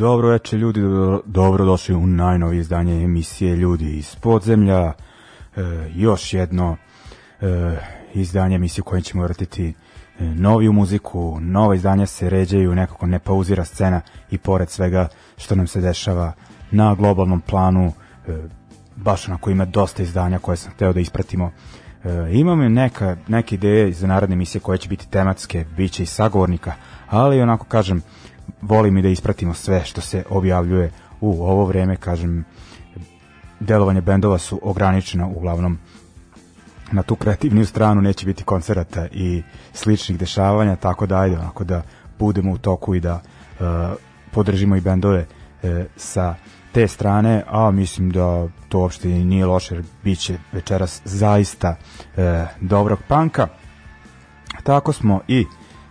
Dobro večer ljudi, dobro, dobro došli u najnovije izdanje emisije Ljudi iz podzemlja. E, još jedno e, izdanje emisije u kojem ćemo vratiti e, noviju muziku, nova izdanja se ređaju, nekako ne pauzira scena i pored svega što nam se dešava na globalnom planu, e, baš onako ima dosta izdanja koje sam hteo da ispratimo. E, imam neka, neke ideje za narodne emisije koje će biti tematske, bit će i sagovornika, ali onako kažem, volim i da ispratimo sve što se objavljuje u ovo vreme, kažem, delovanje bendova su ograničena uglavnom na tu kreativniju stranu neće biti koncerata i sličnih dešavanja, tako da ajde onako da budemo u toku i da e, podržimo i bendove e, sa te strane, a mislim da to uopšte nije loše, jer bit će večeras zaista e, dobrog panka. Tako smo i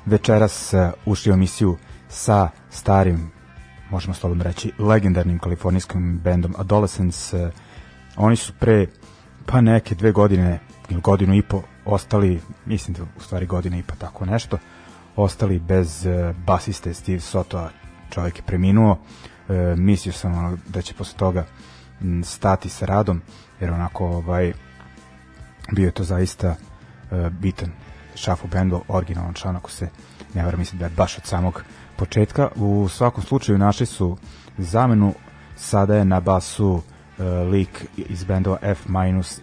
večeras e, ušli u emisiju sa starim, možemo slobodno reći, legendarnim kalifornijskim bendom Adolescence. Oni su pre pa neke dve godine ili godinu i po ostali, mislim da u stvari godine i pa tako nešto, ostali bez e, basiste Steve Sotoa, čovjek je preminuo, e, mislio sam ono, da će posle toga stati sa radom, jer onako ovaj, bio je to zaista e, bitan šafu bendu, originalan član ako se ne varam, mislim da je baš od samog početka. U svakom slučaju našli su zamenu, sada je na basu e, lik iz bendova F-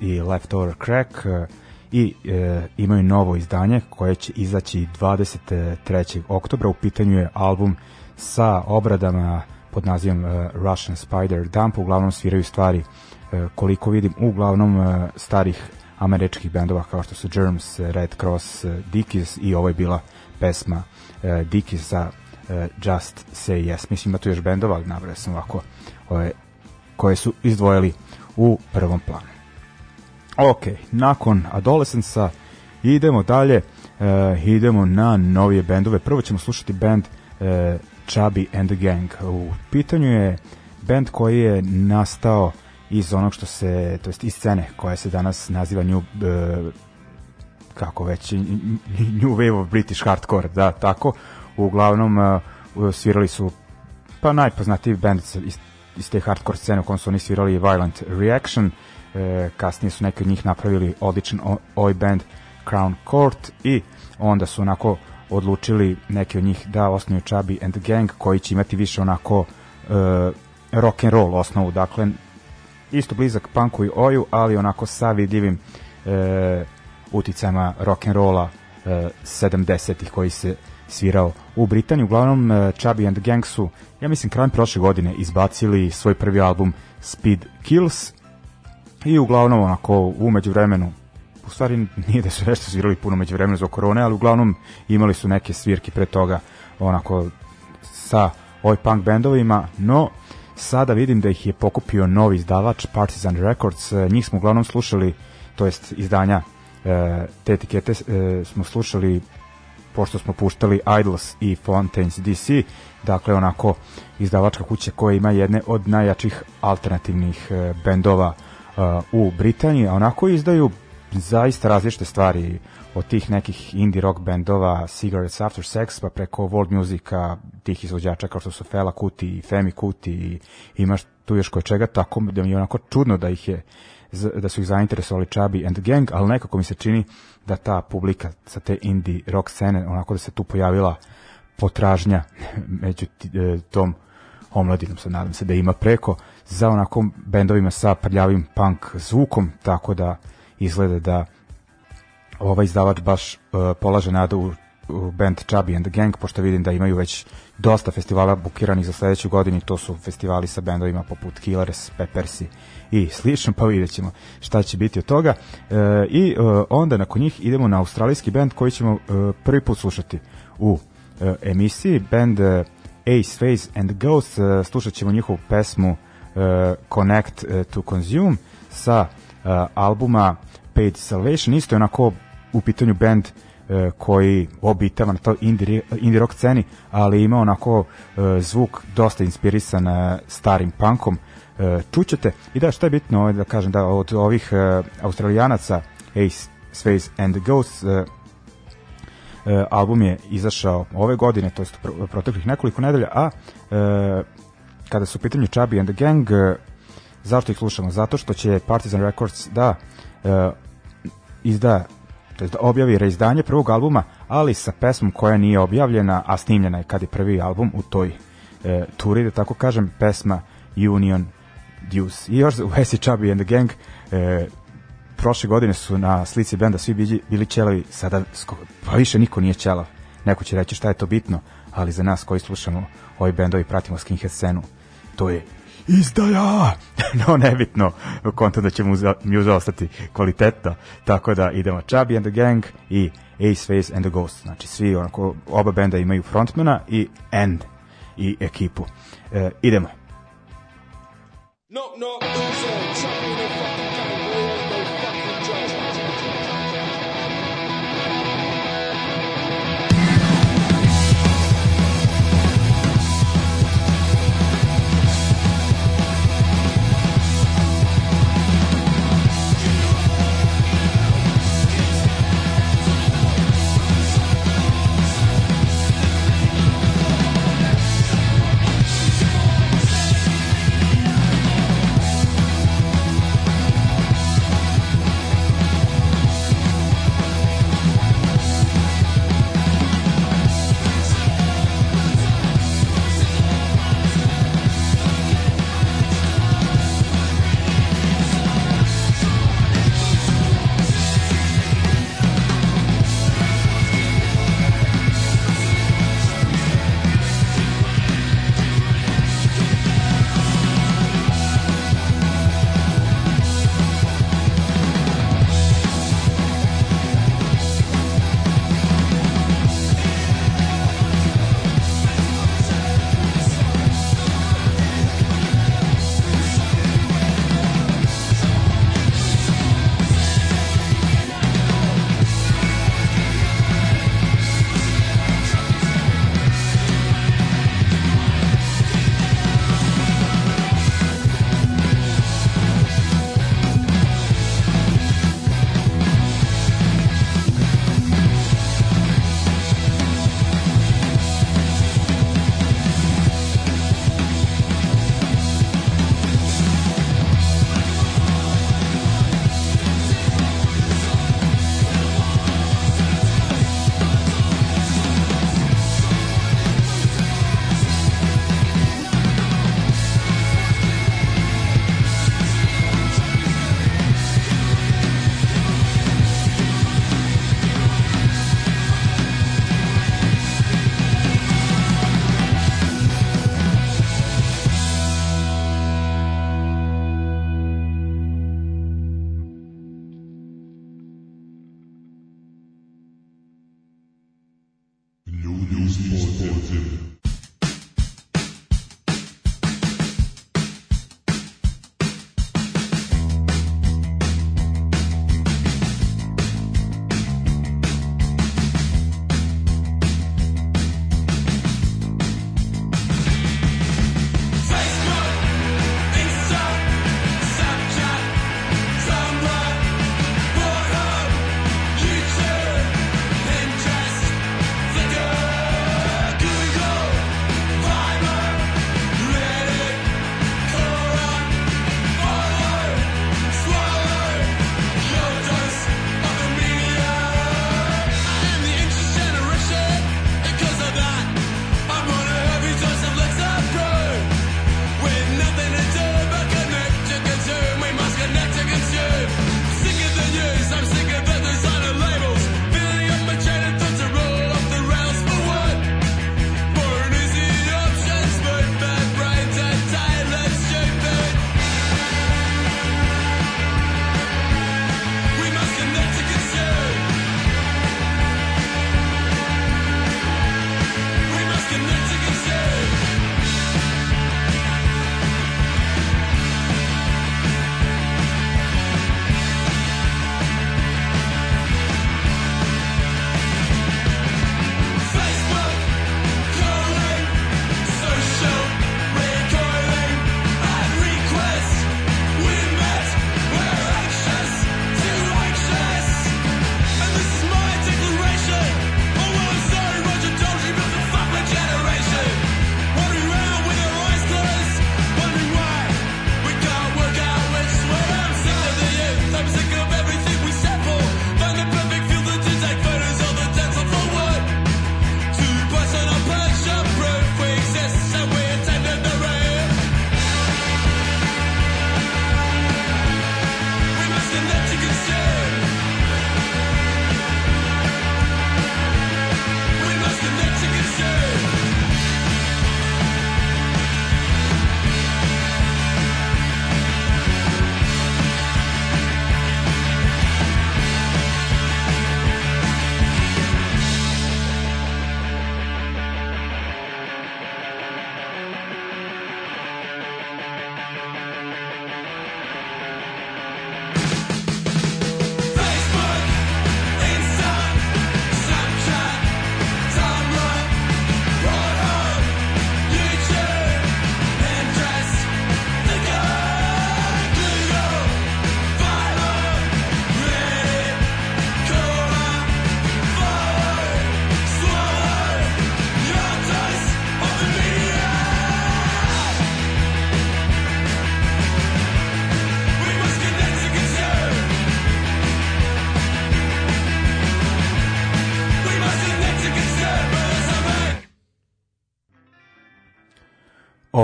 i Leftover Crack e, i e, imaju novo izdanje koje će izaći 23. oktobra. U pitanju je album sa obradama pod nazivom e, Russian Spider Dump. Uglavnom sviraju stvari e, koliko vidim, uglavnom e, starih američkih bendova kao što su Germs, Red Cross, e, Dickies i ovo je bila pesma e, Dickies sa Eh, Just Say Yes. Mislim da tu još bendova, ali nabrao sam ovako ove, koje su izdvojili u prvom planu. Ok, nakon Adolescensa idemo dalje, uh, idemo na novije bendove. Prvo ćemo slušati band uh, Chubby and the Gang. U pitanju je band koji je nastao iz onog što se, to jest iz scene koja se danas naziva New, uh, kako već, New Wave of British Hardcore, da, tako uglavnom eh, svirali su pa najpoznatiji bend iz, iz te hardcore scene u kom su oni svirali Violent Reaction, e, kasnije su neki od njih napravili odličan oj band Crown Court i onda su onako odlučili neki od njih da osnuju Chubby and the Gang koji će imati više onako e, rock and roll osnovu, dakle isto blizak punku i oju, ali onako sa vidljivim e, uticama rock and rolla e, 70-ih koji se svirao u Britaniji. Uglavnom, e, Chubby and the Gang su, ja mislim, krajem prošle godine izbacili svoj prvi album Speed Kills i uglavnom, onako, umeđu vremenu, u stvari nije da su nešto svirali puno među vremenu zbog korone, ali uglavnom imali su neke svirke pre toga, onako, sa oj punk bendovima, no sada vidim da ih je pokupio novi izdavač Partizan Records, e, njih smo uglavnom slušali, to jest izdanja e, te etikete smo slušali pošto smo puštali Idols i Fontaines DC, dakle onako izdavačka kuća koja ima jedne od najjačih alternativnih e, bendova e, u Britaniji, a onako izdaju zaista različite stvari od tih nekih indie rock bendova Cigarettes After Sex pa preko world musika tih izvođača kao što su Fela Kuti i Femi Kuti i imaš tu još koje čega tako da mi je onako čudno da ih je da su ih zainteresovali Chubby and Gang, ali nekako mi se čini da ta publika sa te indie rock scene, onako da se tu pojavila potražnja među e, tom omladinom, sad nadam se da ima preko, za onako bendovima sa prljavim punk zvukom, tako da izgleda da ovaj izdavač baš uh, polaže nadu band Chubby and the Gang, pošto vidim da imaju već dosta festivala bukiranih za sledeću godinu to su festivali sa bendovima poput Killers, Peppersi i slično, pa vidjet ćemo šta će biti od toga. E, I e, onda nakon njih idemo na australijski band koji ćemo e, prvi put slušati u e, emisiji, band e, Ace, Face and Ghost, e, slušat ćemo njihovu pesmu e, Connect e, to Consume sa e, albuma Paid Salvation, isto je onako u pitanju band E, koji obitava na to indie, indie rock sceni, ali ima onako e, zvuk dosta inspirisan e, starim punkom. Čućete. I da, šta je bitno ovaj, da kažem da od ovih australijanaca Ace, Space and the Ghosts album je izašao ove godine, to jest proteklih nekoliko nedelja, a kada su u pitanju Chubby and the Gang, zašto ih slušamo? Zato što će Partizan Records da izda to je da objavi reizdanje prvog albuma, ali sa pesmom koja nije objavljena, a snimljena je kad je prvi album u toj e, turi, da tako kažem, pesma Union Deuce. I još Westy Chubby and the Gang, e, prošle godine su na slici benda svi bili, bili ćelavi, sada pa više niko nije ćelav. Neko će reći šta je to bitno, ali za nas koji slušamo ovaj bendovi pratimo skinhead scenu, to je izdaja! no, nebitno, konta da će muza, muza ostati kvaliteta, tako da idemo Chubby and the Gang i Ace Face and the Ghost, znači svi, onako, oba benda imaju frontmana i end i ekipu. E, idemo. No, no, no, no, no, no, no, no.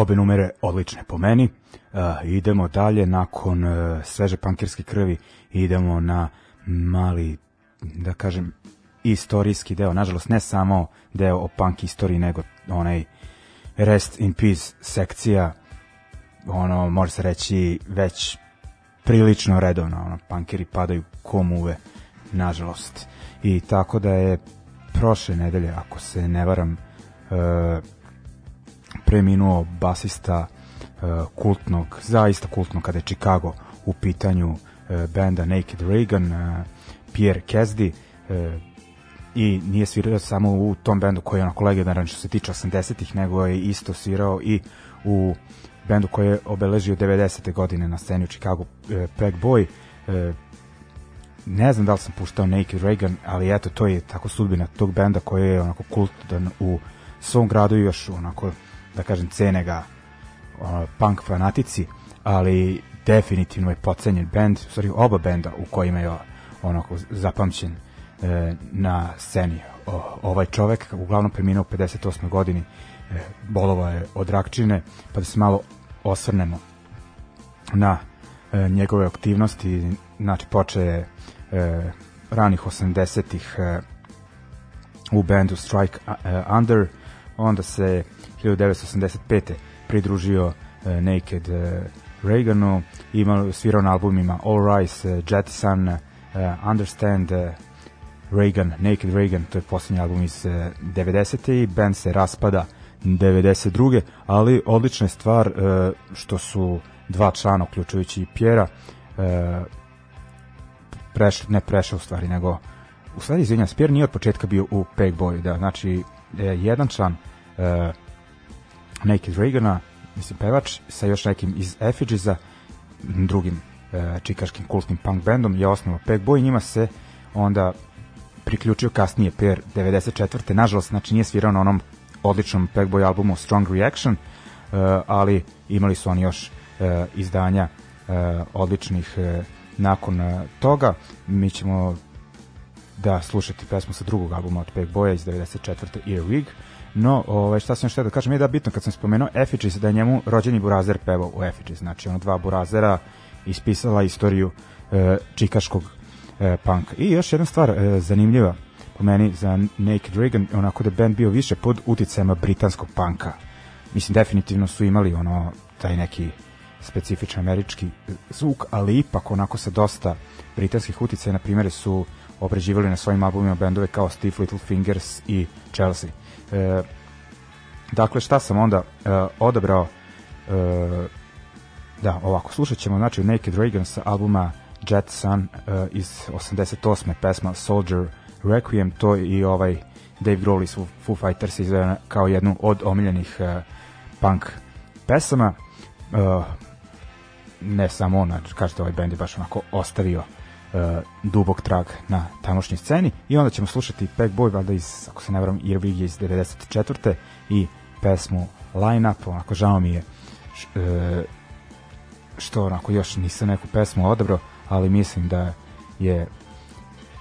obe numere odlične po meni. Uh, idemo dalje, nakon uh, sveže pankirske krvi idemo na mali, da kažem, istorijski deo. Nažalost, ne samo deo o punk istoriji, nego onaj Rest in Peace sekcija, ono, može se reći, već prilično redovno, ono, pankiri padaju komuve, nažalost. I tako da je prošle nedelje, ako se ne varam, uh, preminuo basista e, kultnog, zaista kultnog kada je Chicago u pitanju e, benda Naked Reagan, e, Pierre Kesdi i nije svirao samo u tom bendu koji je onako legendaran što se tiče 80-ih, nego je isto svirao i u bendu koji je obeležio 90. godine na sceni u Chicago Pack Boy ne znam da li sam puštao Naked Reagan, ali eto, to je tako sudbina tog benda koji je onako kultan u svom gradu još onako da kažem, cene ga ono, punk fanatici, ali definitivno je pocenjen bend, u stvari oba benda u kojima je onako zapamćen e, na sceni o, ovaj čovek, uglavnom preminuo u 58. godini, e, bolova je od rakčine, pa da se malo osvrnemo na e, njegove aktivnosti, znači poče je e, ranih 80-ih e, u bendu Strike e, Under, onda se 1985. pridružio e, Naked e, Reaganu, imao svirao na albumima All Rise, e, Jettison, Understand, Reagan, Naked Reagan, to je posljednji album iz 90. i band se raspada 92. ali odlična je stvar što su dva člana, uključujući i Pjera, prešli, ne prešao u stvari, nego u stvari, izvinjam, Pjer nije od početka bio u Pegboju, da, znači e, jedan član uh, Naked Reagana, mislim pevač, sa još nekim iz Effigiesa, drugim e, čikaškim kultnim punk bandom je osnovao Pegboy i njima se onda priključio kasnije PR 94. Nažalost, znači nije svirao na onom odličnom Pegboy albumu Strong Reaction, e, ali imali su oni još e, izdanja e, odličnih e, nakon e, toga. Mi ćemo da slušati pesmu sa drugog albuma od Peg Boja iz 94. Earwig. No, ovaj, šta sam još da kažem, je da bitno kad sam spomenuo Effigies, da je njemu rođeni burazer pevao u Effigies, znači ono dva burazera ispisala istoriju e, čikaškog e, punk. I još jedna stvar e, zanimljiva po meni za Naked Reagan, onako da band bio više pod uticajima britanskog panka. Mislim, definitivno su imali ono taj neki specifičan američki zvuk, ali ipak onako se dosta britanskih uticaja, na primjer, su obrađivali na svojim albumima bendove kao Steve Little Fingers i Chelsea. E, dakle, šta sam onda e, odabrao? E, da, ovako, slušat ćemo znači, Naked Dragons albuma Jet Sun e, iz 88. pesma Soldier Requiem, to i ovaj Dave Grohl iz Foo Fighters izveo kao jednu od omiljenih e, punk pesama. E, ne samo on, znači, kažete, ovaj bend je baš onako ostavio uh, E, dubok trag na tamošnjoj sceni i onda ćemo slušati Boy valjda iz, ako se ne varam, Irvig iz 94. i pesmu Line Up, onako žao mi je e, što onako još nisam neku pesmu odabrao, ali mislim da je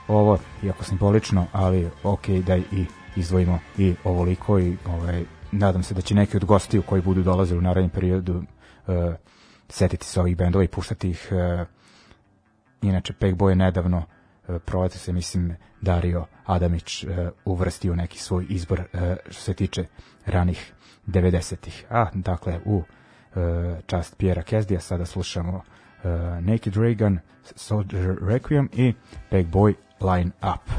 ovo, iako simbolično, ali ok da i izdvojimo i ovoliko i ovaj, nadam se da će neki od gostiju koji budu dolazili u narednom periodu uh, setiti se ovih bendova i puštati ih uh, Inače, Pegboy je nedavno e, proleto se, mislim, Dario Adamić e, uvrstio neki svoj izbor e, što se tiče ranih 90-ih. A, dakle, u čast Pjera Kezdija sada slušamo Naked Reagan, Soldier Requiem i Pegboy Line Up.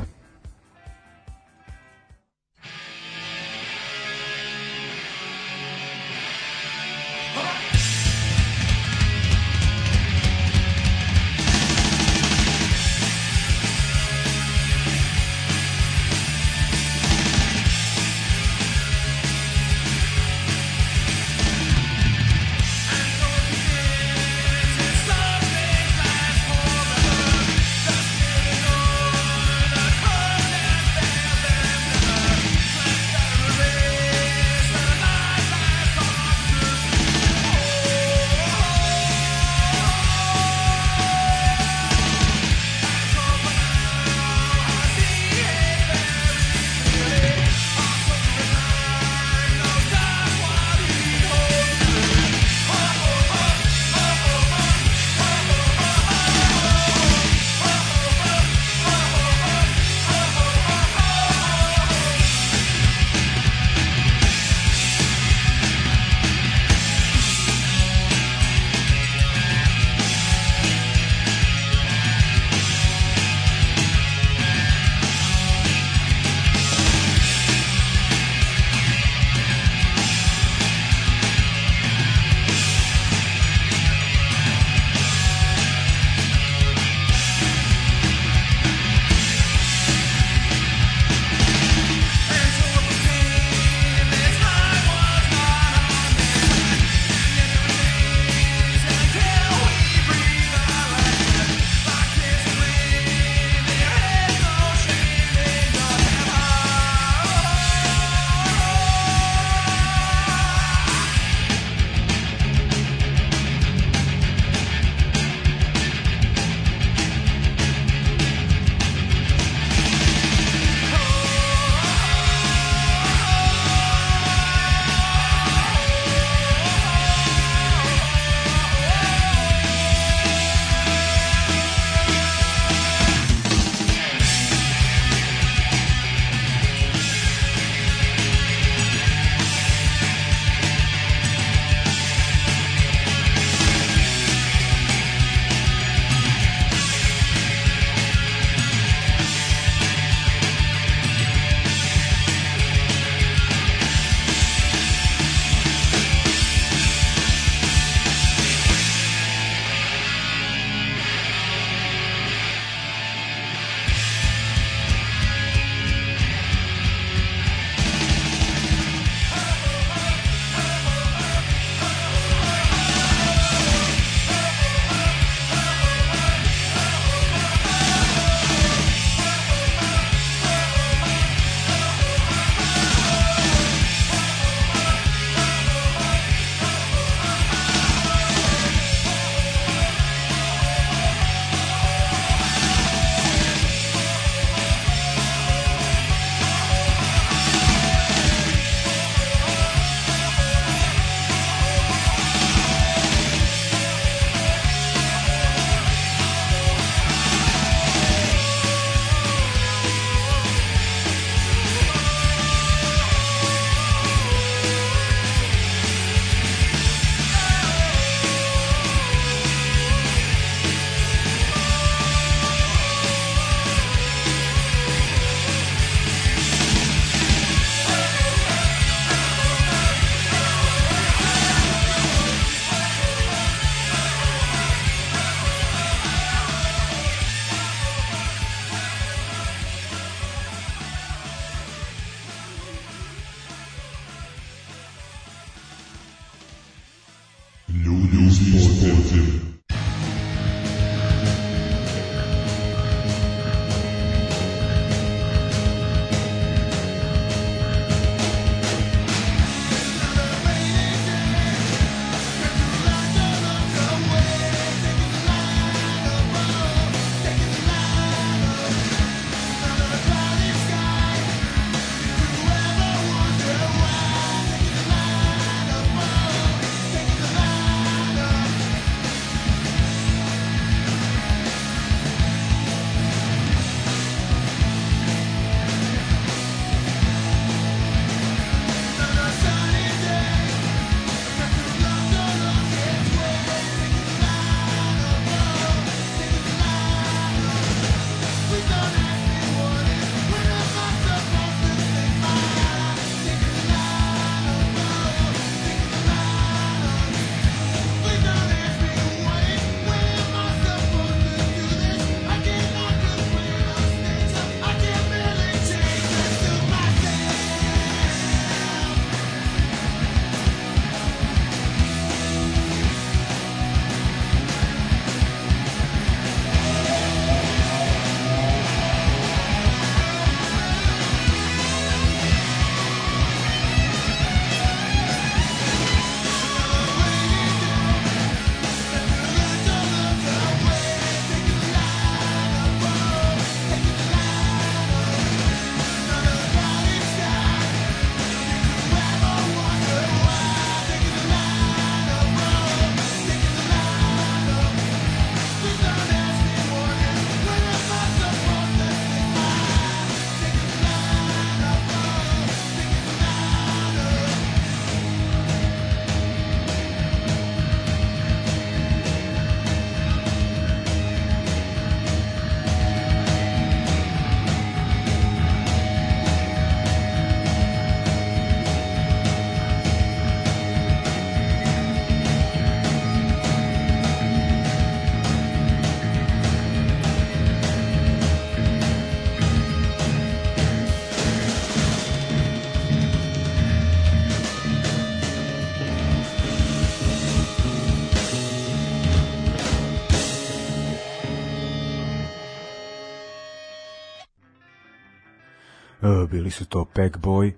bili su to Pack Boy, e,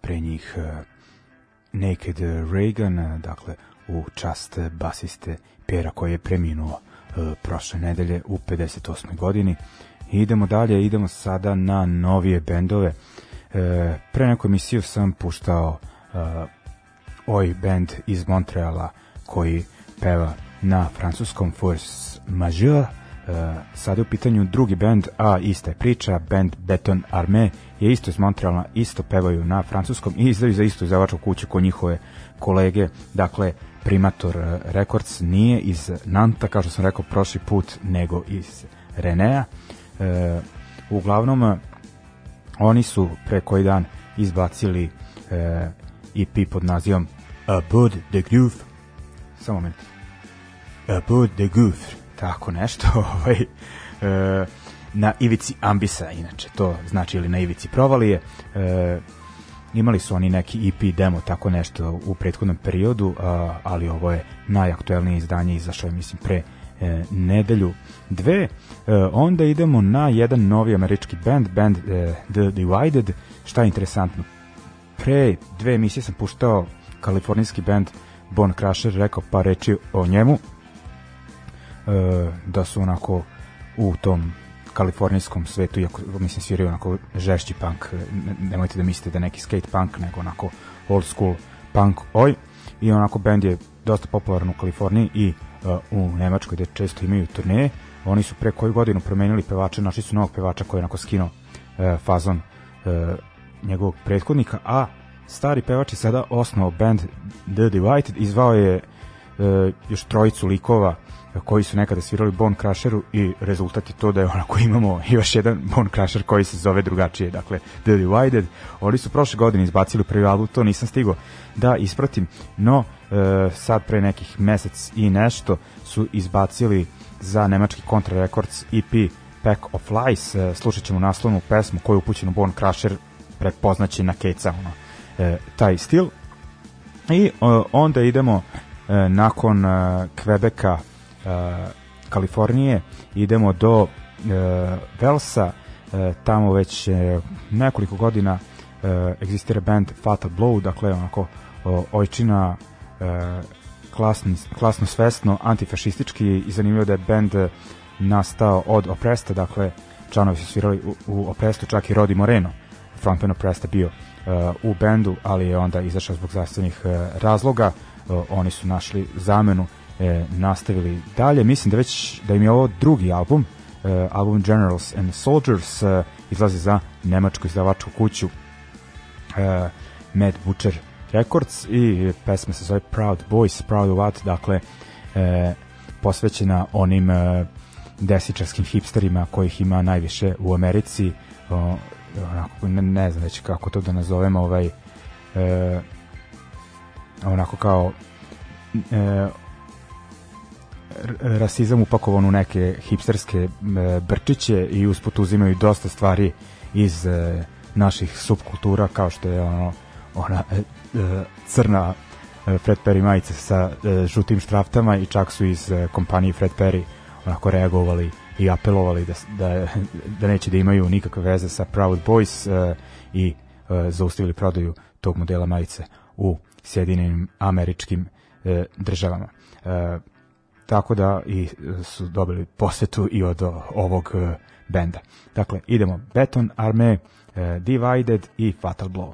pre njih e, Naked Reagan, e, dakle u čast basiste Pera koji je preminuo prošle nedelje u 58. godini. Idemo dalje, idemo sada na novije bendove. Pre neku emisiju sam puštao oj band iz Montreala koji peva na francuskom Force Majeure. Sada je u pitanju drugi band, a ista je priča, band Beton Armée je isto iz Montreala, isto pevaju na francuskom i izdaju za istu izdavačku kuću ko njihove kolege, dakle Primator eh, Records nije iz Nanta, kao što sam rekao prošli put, nego iz Renea. E, uglavnom, eh, oni su pre koji dan izbacili e, EP pod nazivom Abode de Groove samo moment Abode de Groove tako nešto ovaj, e, na ivici ambisa, inače to znači ili na ivici provalije. E, imali su oni neki EP demo, tako nešto u prethodnom periodu, a, ali ovo je najaktuelnije izdanje, izašlo je mislim pre e, nedelju dve. E, onda idemo na jedan novi američki band, band e, The Divided, šta je interesantno, pre dve emisije sam puštao kalifornijski band Bon Crusher, rekao pa reči o njemu, e, da su onako u tom kalifornijskom svetu, iako mislim sviraju onako žešći punk, e, nemojte da mislite da neki skate punk, nego onako old school punk oj i onako bend je dosta popularan u Kaliforniji i uh, u Nemačkoj gde često imaju turneje oni su pre koju godinu promenili pevača našli su novog pevača koji je onako skino uh, fazon uh, njegovog prethodnika a stari pevač je sada osnovao bend The Divided izvao je uh, još trojicu likova koji su nekada svirali Bon Crusheru i rezultat je to da je onako imamo još jedan Bon Crusher koji se zove drugačije, dakle The Divided. Oni su prošle godine izbacili prvi album, to nisam stigao da ispratim, no e, sad pre nekih mesec i nešto su izbacili za nemački Contra Records EP Pack of Lies. E, slušat ćemo naslovnu pesmu koju je upućenu Bone Crusher prepoznaće na Keca, ono, e, taj stil. I e, onda idemo e, nakon e, Quebeca Eh, Kalifornije, idemo do eh, Velsa, eh, tamo već nekoliko godina egzistira band Fatal Blow, dakle onako ojčina klasni, klasno svesno antifašistički i zanimljivo da je band nastao od Opresta, dakle članovi su svirali u, u Oprestu, čak i Rodi Moreno, frontman Opresta bio uh, u bendu, ali je onda izašao zbog zdravstvenih uh, razloga. Uh, oni su našli zamenu e, nastavili dalje. Mislim da već da im je ovo drugi album, e, album Generals and Soldiers, e, izlazi za nemačku izdavačku kuću e, Mad Butcher Records i pesma se zove Proud Boys, Proud of What, dakle e, posvećena onim e, desičarskim hipsterima kojih ima najviše u Americi o, onako, ne, ne znam već kako to da nazovemo ovaj e, onako kao e, rasizam upakovan u neke hipsterske brčiće i usput uzimaju dosta stvari iz e, naših subkultura kao što je ono, ona e, e, crna Fred Perry majica sa žutim štraftama i čak su iz kompanije Fred Perry onako reagovali i apelovali da, da, da neće da imaju nikakve veze sa Proud Boys uh, i uh, zaustavili prodaju tog modela majice u Sjedinim američkim uh, državama. Uh, tako da i e, su dobili posetu i od e, ovog e, benda. Dakle, idemo Beton Arme, Divided i Fatal Blow.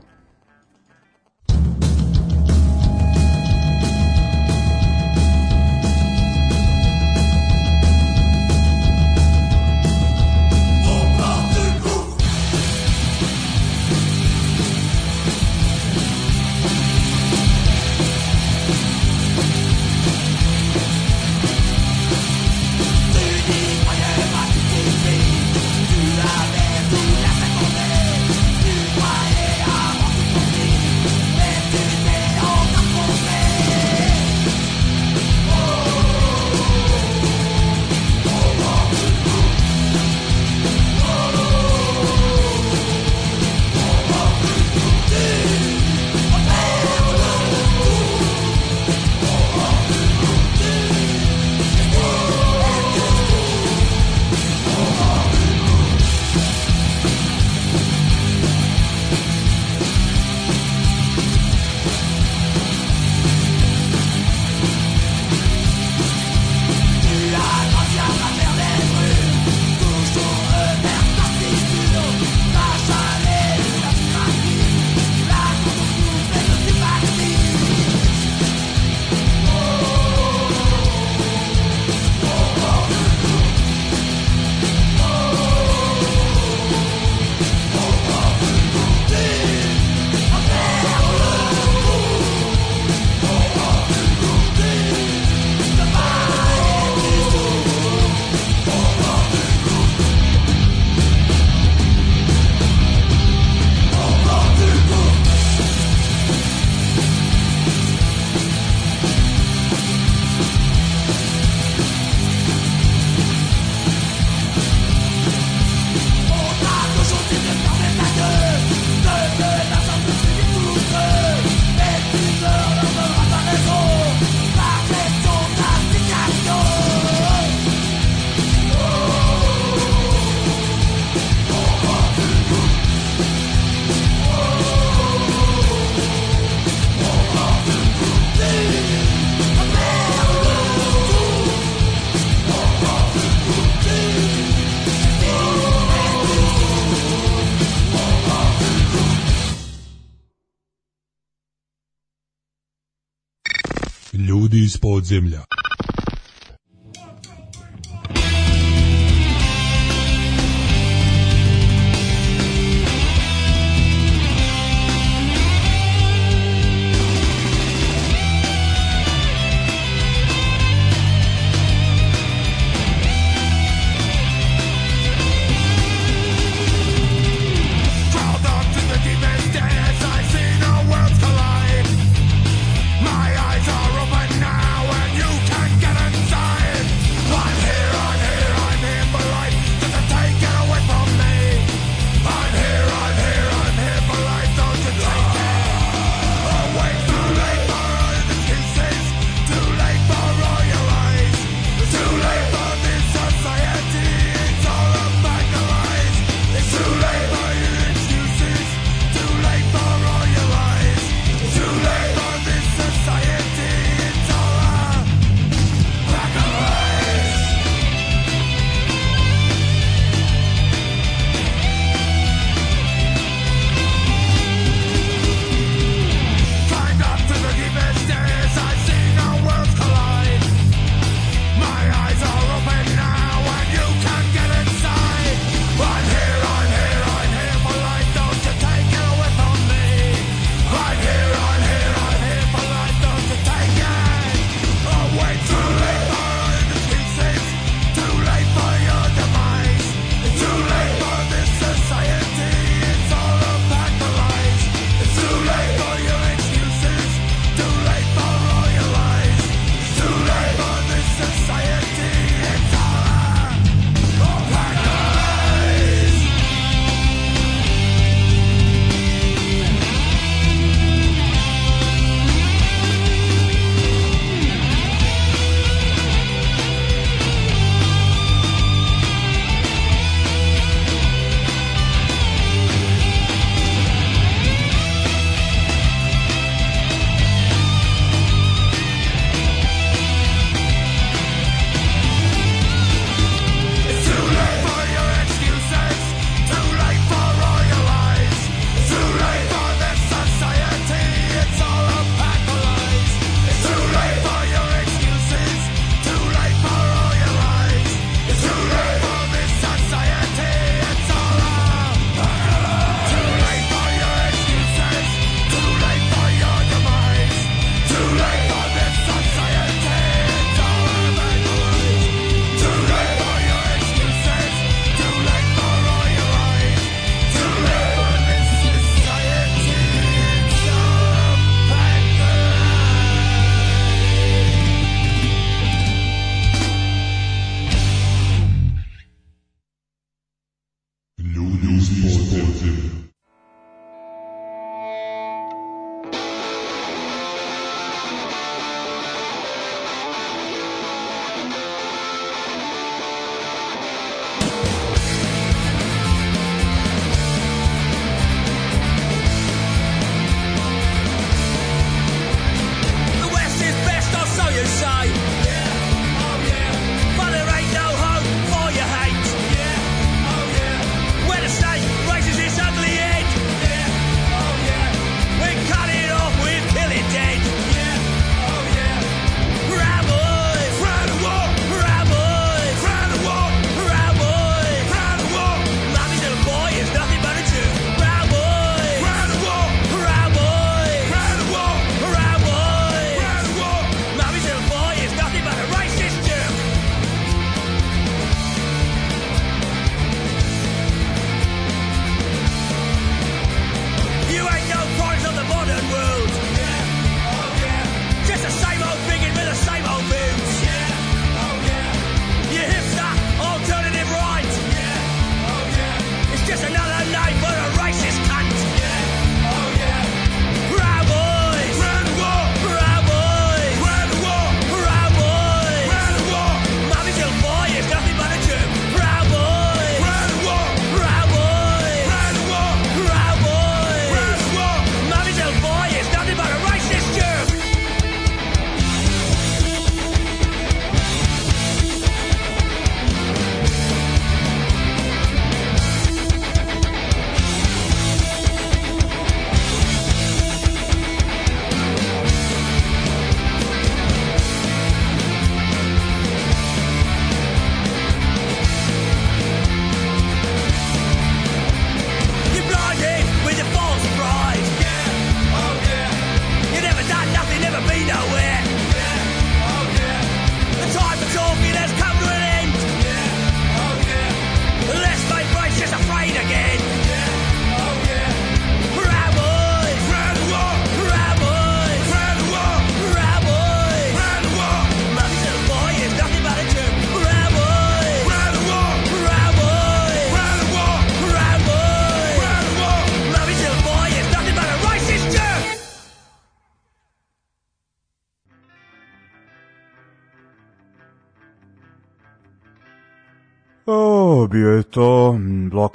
iz podzemlja.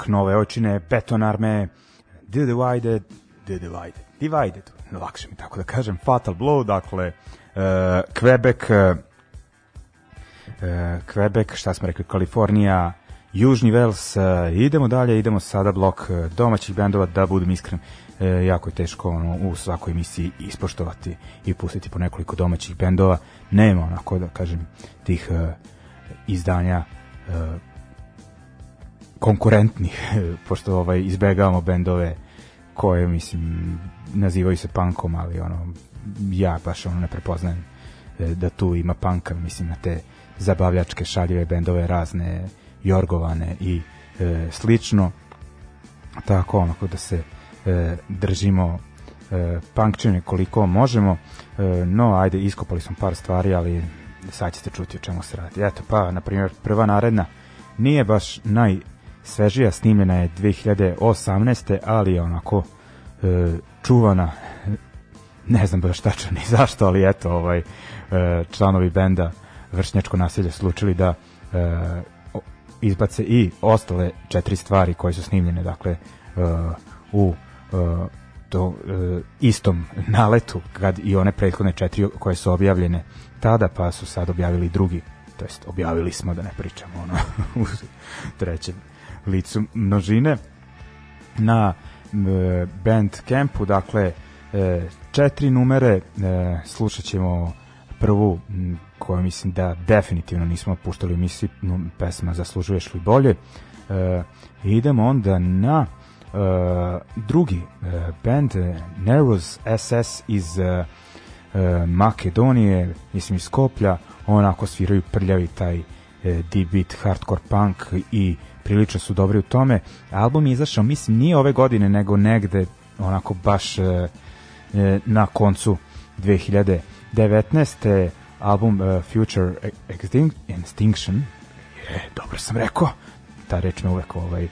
Nove očine, Betonarme, The Divided, The Divided, Divided, lakše mi tako da kažem, Fatal Blow, dakle, uh, Quebec, uh, Quebec, šta smo rekli, Kalifornija, Južni Vels, uh, idemo dalje, idemo sada blok domaćih bendova, da budem iskren, uh, jako je teško ono, u svakoj emisiji ispoštovati i pustiti po nekoliko domaćih bendova, nema onako da kažem tih uh, izdanja uh, konkurentni, pošto ovaj, izbegavamo bendove koje, mislim, nazivaju se punkom, ali ono, ja baš ono ne prepoznajem e, da tu ima panka, mislim, na te zabavljačke šaljive bendove razne, jorgovane i e, slično. Tako, onako da se e, držimo e, punkčine koliko možemo. E, no, ajde, iskopali smo par stvari, ali sad ćete čuti o čemu se radi. Eto, pa, na primjer, prva naredna nije baš naj svežija, snimljena je 2018. ali je onako e, čuvana ne znam baš tačno ni zašto, ali eto ovaj e, članovi benda Vršnjačko naselje slučili da e, izbace i ostale četiri stvari koje su snimljene dakle e, u e, to e, istom naletu kad i one prethodne četiri koje su objavljene tada pa su sad objavili drugi to jest objavili smo da ne pričamo ono u trećem licu množine na e, Bandcampu, dakle e, četiri numere e, slušat ćemo prvu koju mislim da definitivno nismo puštali u emisiji pesma Zaslužuješ li bolje e, idemo onda na e, drugi e, band Nervous SS iz e, e, Makedonije mislim iz Skoplja onako sviraju prljavi taj e, D-beat, hardcore punk i e, prilično su dobri u tome. Album je izašao, mislim, nije ove godine, nego negde, onako baš e, e na koncu 2019. Album e, Future Extinct, Extinction, je, dobro sam rekao, ta reč me uvek ovaj, e,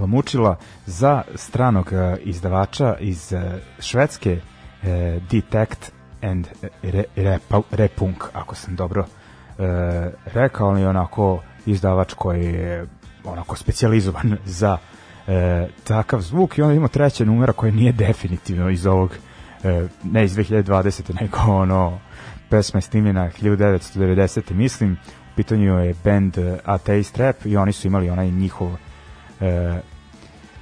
lamučila, za stranog e, izdavača iz e, Švedske, e, Detect and Repunk, ako sam dobro e, rekao, ali onako izdavač koji je onako specijalizovan za e, takav zvuk i onda imamo treća numera koja nije definitivno iz ovog e, ne iz 2020. nego ono pesma je snimljena 1990. mislim u pitanju je band e, Atheist Rap i oni su imali onaj njihov e,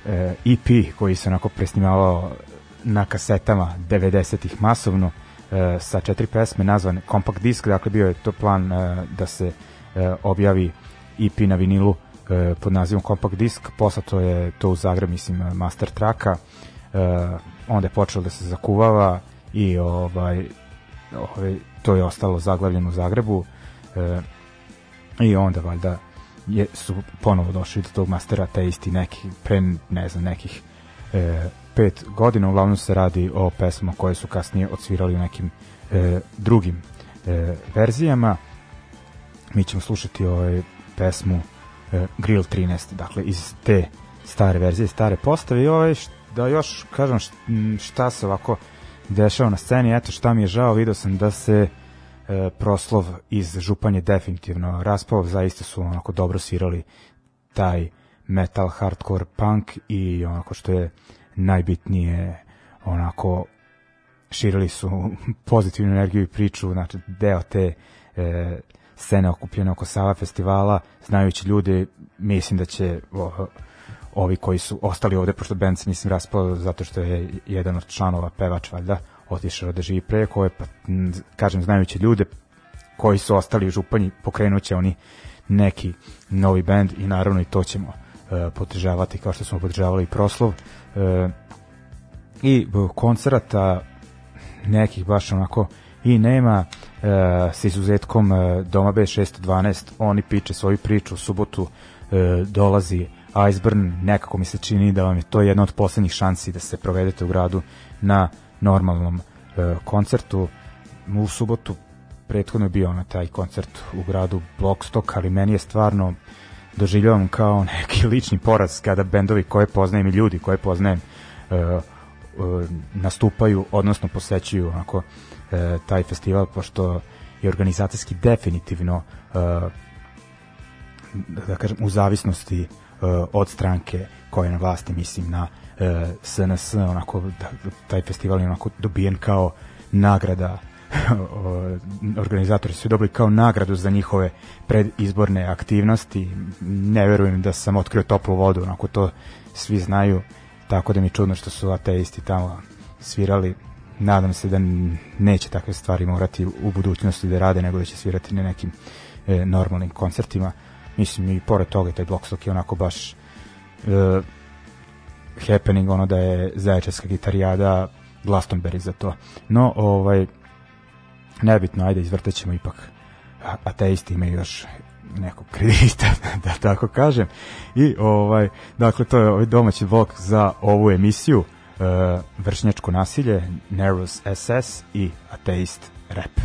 e, EP koji se onako presnimavao na kasetama 90-ih masovno e, sa četiri pesme nazvane Compact Disc, dakle bio je to plan e, da se e, objavi EP na vinilu e, pod nazivom Compact Disc, to je to u Zagreb, mislim, Master Traka, e, onda je počelo da se zakuvava i ovaj, ovaj to je ostalo zaglavljeno u Zagrebu e, i onda valjda je, su ponovo došli do tog mastera te isti neki, pre ne znam, nekih e, pet godina, uglavnom se radi o pesmama koje su kasnije odsvirali u nekim e, drugim e, verzijama. Mi ćemo slušati ovaj pesmu e, Grill 13, dakle iz te stare verzije, stare postave i ovaj, da još kažem šta se ovako dešava na sceni, eto šta mi je žao, video sam da se e, proslov iz Županje definitivno raspao, zaista su onako dobro svirali taj metal, hardcore, punk i onako što je najbitnije onako širili su pozitivnu energiju i priču, znači deo te e, scene okupljene oko Sava festivala, znajući ljude, mislim da će o, ovi koji su ostali ovde, pošto band se nisam raspao zato što je jedan od članova pevač valjda otišao da živi preko, ovaj, pa kažem znajući ljude koji su ostali u Županji, pokrenuće oni neki novi band i naravno i to ćemo uh, podržavati kao što smo podržavali i proslov uh, i e, koncerta nekih baš onako i nema E, sa izuzetkom e, Doma B612, oni piče svoju priču u subotu, e, dolazi Iceburn, nekako mi se čini da vam je to jedna od poslednjih šansi da se provedete u gradu na normalnom koncertu. U subotu prethodno je bio na taj koncert u gradu Blockstock, ali meni je stvarno doživljavam kao neki lični poraz kada bendovi koje poznajem i ljudi koje poznajem uh, E, nastupaju, odnosno posećuju onako e, taj festival, pošto je organizacijski definitivno e, da kažem, u zavisnosti od stranke koja je na vlasti, mislim na SNS, onako, da, taj festival je onako dobijen kao nagrada organizatori su dobili kao nagradu za njihove predizborne aktivnosti. Ne verujem da sam otkrio toplu vodu, onako to svi znaju tako da mi čudno što su ateisti tamo svirali nadam se da neće takve stvari morati u budućnosti da rade nego da će svirati na nekim e, normalnim koncertima mislim i pored toga taj Blockstock je onako baš e, happening ono da je zaječarska gitarijada Glastonbury za to no ovaj nebitno ajde izvrtećemo ipak ateisti imaju još nekog kredita, da, da tako kažem. I ovaj, dakle, to je ovaj domaći blok za ovu emisiju e, Vršnjačko nasilje, Nervous SS i Ateist Rap.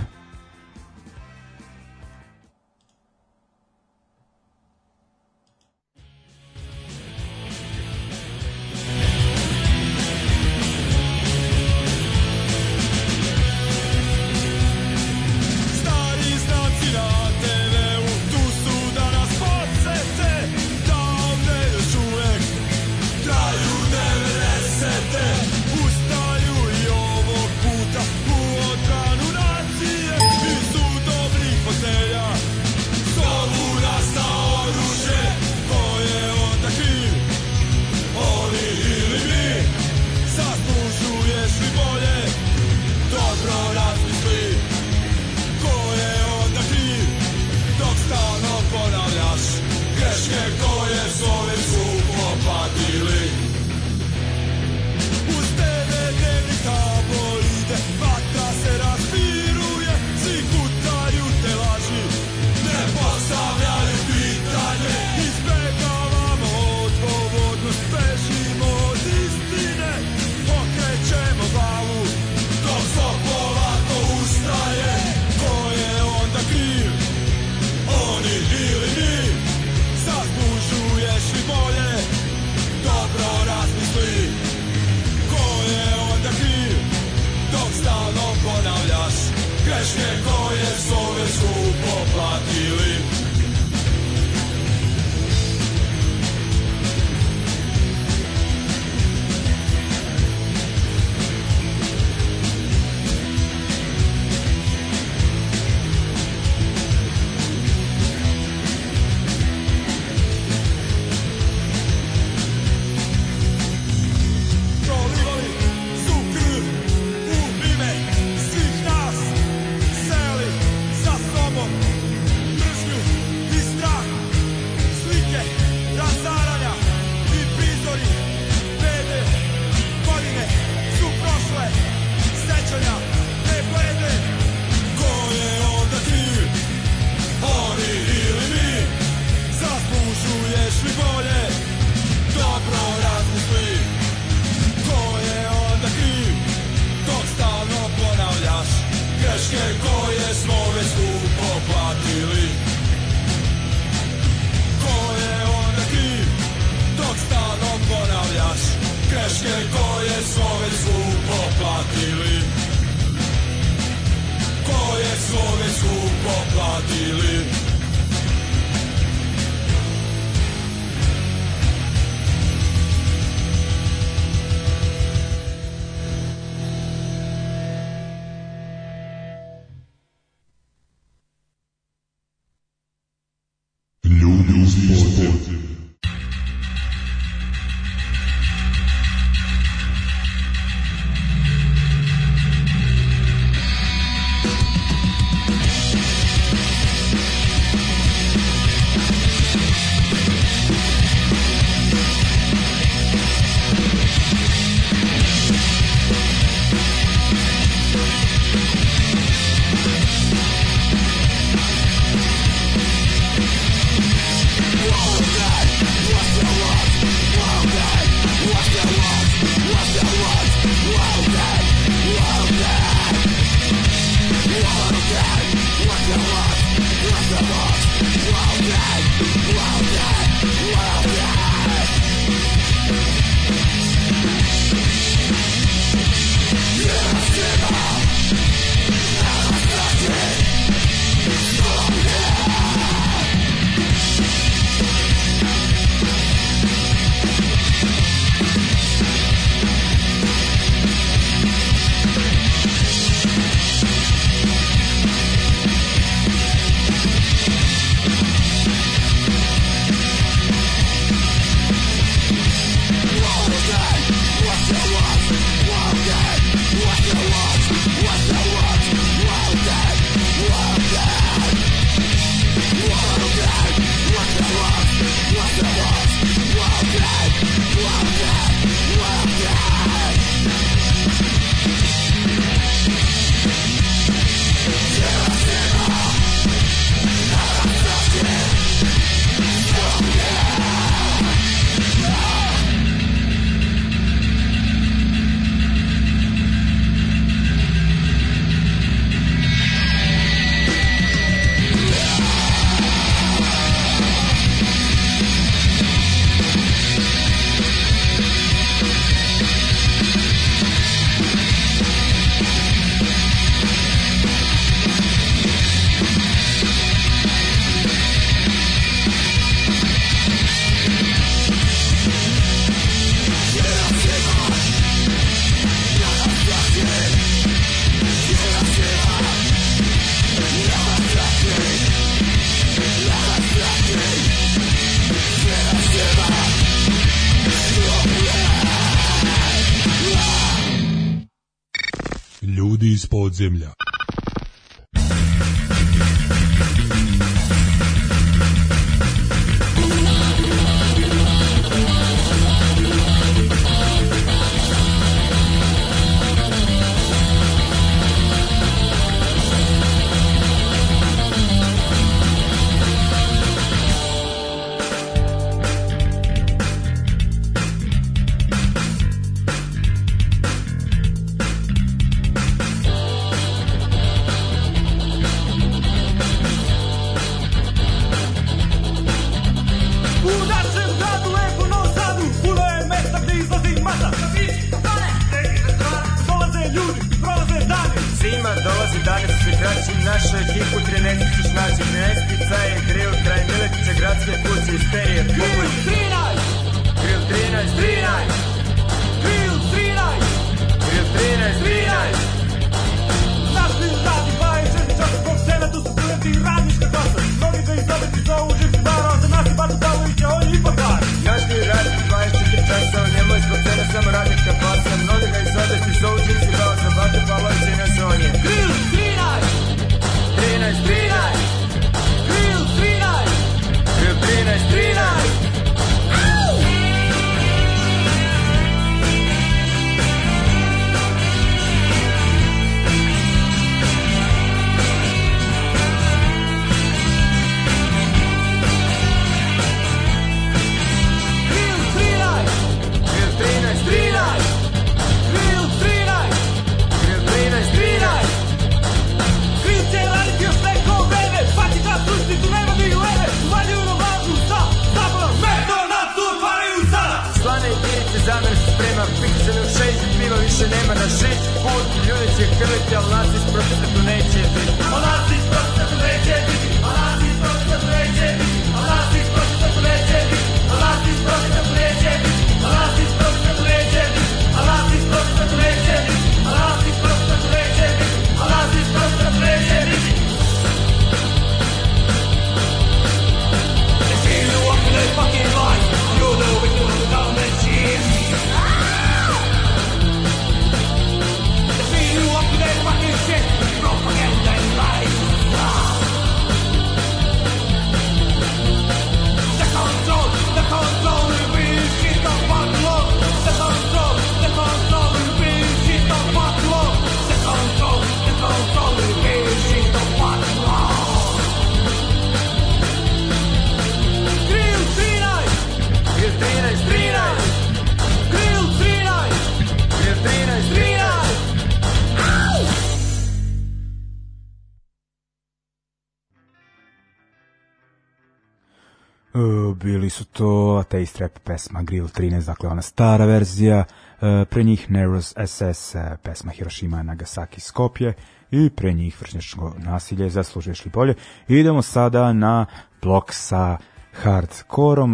Uh, bili su to Ateist Rap pesma Grill 13, dakle ona stara verzija, e, pre njih Nervous SS, e, pesma Hiroshima, Nagasaki, Skopje i pre njih vršnjačko nasilje, zaslužuješ li bolje. Idemo sada na blok sa hardkorom,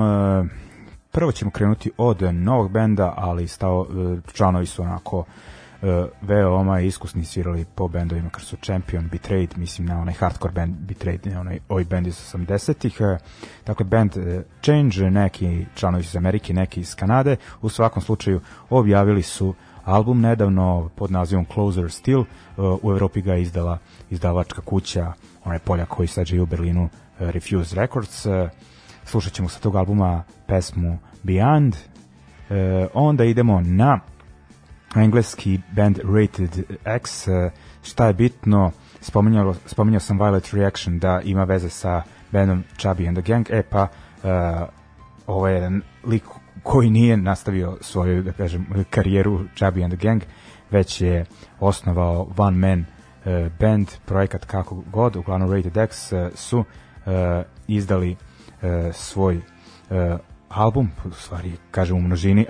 prvo ćemo krenuti od novog benda, ali stao, članovi su onako Eh, veoma iskusni svirali po bendovima kao su Champion, Betrayed, mislim na onaj hardcore band Betrayed, ne onaj oj band iz 80-ih. Eh, dakle, band eh, Change, neki članovi iz Amerike, neki iz Kanade, u svakom slučaju objavili su album nedavno pod nazivom Closer Still, u Evropi ga izdala izdavačka kuća, onaj polja koji sad živi u Berlinu, Refuse Records. Slušat ćemo sa tog albuma pesmu Beyond, onda idemo na engleski band Rated X, e, šta je bitno, spominjalo, spominjao sam Violet Reaction da ima veze sa bandom Chubby and the Gang, e pa uh, ovo je jedan lik koji nije nastavio svoju, da kažem, karijeru Chubby and the Gang, već je osnovao One Man uh, band, projekat kako god, uglavnom Rated X uh, su uh, izdali uh, svoj uh, album, u stvari kažem u množini,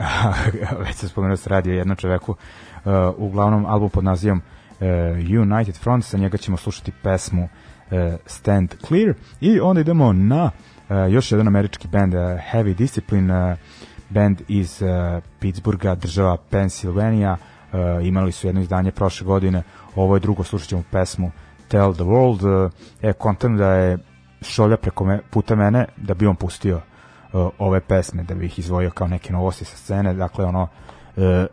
a već sam spomenuo da se radi o jednom čoveku, uh, uglavnom album pod nazivom uh, United Front, sa njega ćemo slušati pesmu uh, Stand Clear i onda idemo na uh, još jedan američki band, uh, Heavy Discipline, uh, band iz uh, Pittsburgha, država Pennsylvania, uh, imali su jedno izdanje prošle godine, ovo je drugo, slušat ćemo pesmu Tell the World, uh, e, kontam da je šolja preko me, puta mene da bi on pustio Eh, ove pesme da bih ih izvojio kao neke novosti sa scene, dakle ono eh,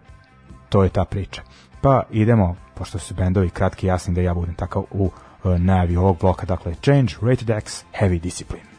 to je ta priča. Pa idemo, pošto su bendovi kratki, jasni da ja budem takav u eh, najavi ovog bloka, dakle Change, Rated X, Heavy Discipline.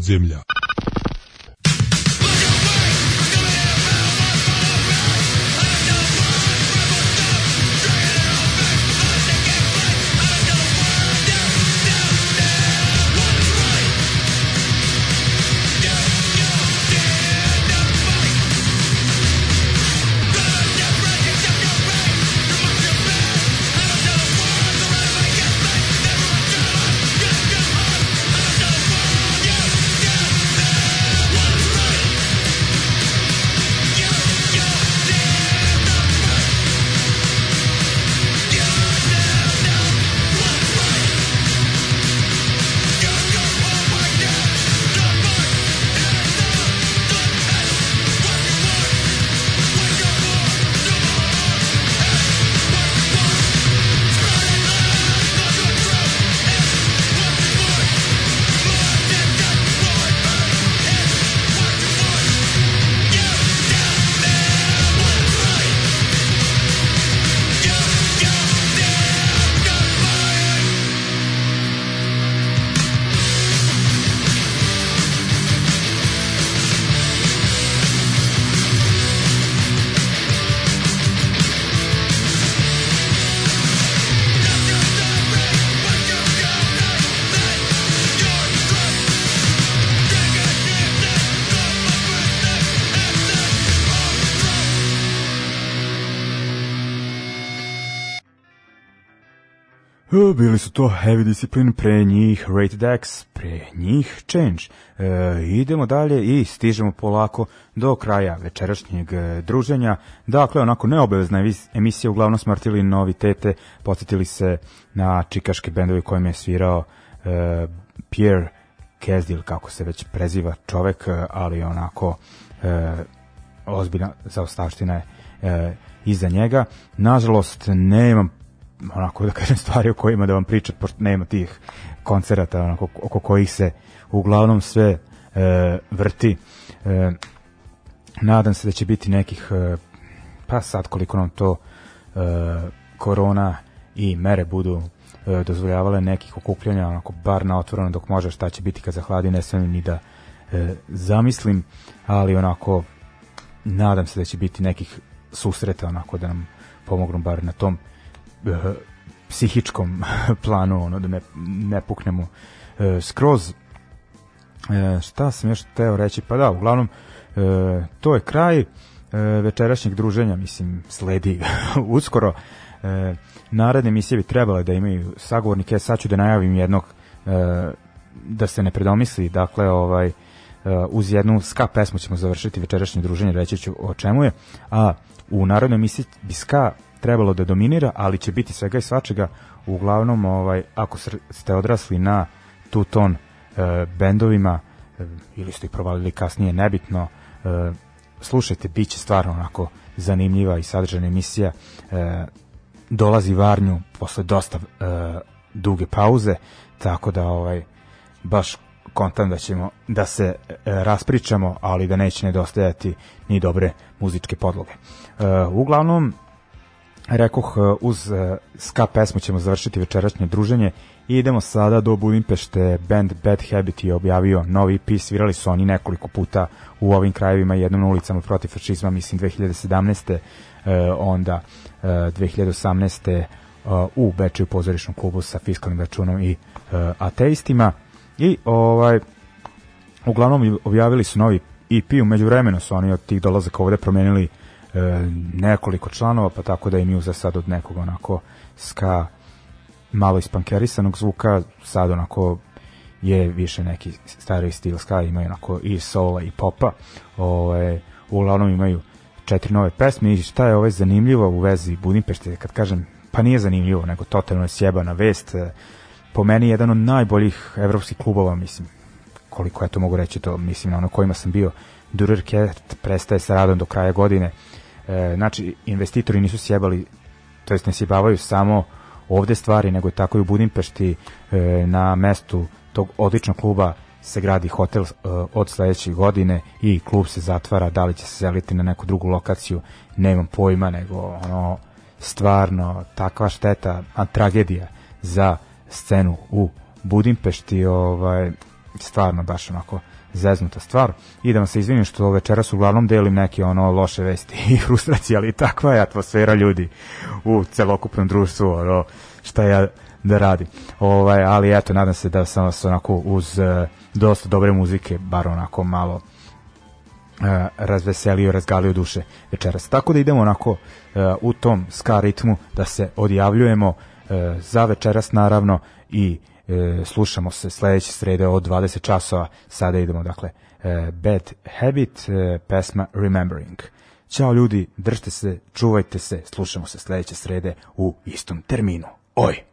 вот земля. Bili su to Heavy Discipline, pre njih Rated X, pre njih Change. E, idemo dalje i stižemo polako do kraja večerašnjeg e, druženja. Dakle, onako neobavezna emisija, uglavnom smartili novitete, podsjetili se na čikaške bendove u kojem je svirao e, Pierre Kesdil, kako se već preziva čovek, e, ali onako e, ozbiljna zaostavština je e, iza njega. Nažalost, nemam onako da kažem stvari o kojima da vam pričam, pošto nema tih koncerata onako, oko kojih se uglavnom sve e, vrti. E, nadam se da će biti nekih, e, pa sad koliko nam to e, korona i mere budu e, dozvoljavale nekih okupljanja, onako bar na otvoreno dok može, šta će biti kad zahladi, ne smijem ni da e, zamislim, ali onako nadam se da će biti nekih susreta onako da nam pomognu bar na tom e, psihičkom planu, ono, da ne, ne puknemo e, skroz. E, šta sam još teo reći? Pa da, uglavnom, e, to je kraj e, večerašnjeg druženja, mislim, sledi uskoro. E, naredne emisije bi trebale da imaju sagovornike, sad ću da najavim jednog e, da se ne predomisli, dakle, ovaj, e, uz jednu ska pesmu ćemo završiti večerašnje druženje, reći ću o čemu je, a u narodnoj emisiji bi ska trebalo da dominira, ali će biti svega i svačega. Uglavnom, ovaj, ako ste odrasli na tu ton e, eh, bendovima e, ili ste ih provalili kasnije, nebitno, e, slušajte, bit će stvarno onako zanimljiva i sadržana emisija. E, dolazi Varnju posle dosta e, duge pauze, tako da ovaj baš kontam da ćemo da se e, raspričamo, ali da neće nedostajati ni dobre muzičke podloge. E, uglavnom, rekoh, e, uz e, ska pesmu ćemo završiti večerašnje druženje i idemo sada do Budimpešte. Band Bad Habit je objavio novi EP, svirali su oni nekoliko puta u ovim krajevima, jednom ulicama protiv fašizma, mislim 2017. E, onda 2018. u Bečeju pozorišnom klubu sa fiskalnim računom i ateistima. I ovaj uglavnom objavili su novi EP, umeđu vremenu su oni od tih dolazaka ovde promenili E, nekoliko članova, pa tako da je Muse sad od nekog onako ska malo ispankerisanog zvuka, sad onako je više neki stari stil ska, imaju onako i sola i popa, ove, ovaj, uglavnom imaju četiri nove pesme i šta je ovaj zanimljivo u vezi Budimpešte, kad kažem, pa nije zanimljivo, nego totalno je sjebana vest, e, po meni jedan od najboljih evropskih klubova, mislim, koliko ja to mogu reći, to mislim na ono kojima sam bio, Durer Cat prestaje sa radom do kraja godine, e, znači investitori nisu sjebali to jest ne sjebavaju samo ovde stvari nego je tako i u Budimpešti e, na mestu tog odličnog kluba se gradi hotel e, od sledeće godine i klub se zatvara da li će se seliti na neku drugu lokaciju nemam pojma nego ono stvarno takva šteta a tragedija za scenu u Budimpešti ovaj stvarno baš onako zeznuta stvar i da vam se izvinim što večeras uglavnom delim neke ono loše vesti i frustracije, ali takva je atmosfera ljudi u celokupnom društvu, ono, šta ja da radim. Ovaj, ali eto, nadam se da sam vas onako uz e, dosta dobre muzike, bar onako malo e, razveselio, razgalio duše večeras. Tako da idemo onako e, u tom ska ritmu da se odjavljujemo e, za večeras naravno i E, slušamo se sledeće srede od 20 časova. Sada idemo, dakle, e, Bad Habit, e, pesma Remembering. Ćao ljudi, držite se, čuvajte se, slušamo se sledeće srede u istom terminu. Oj!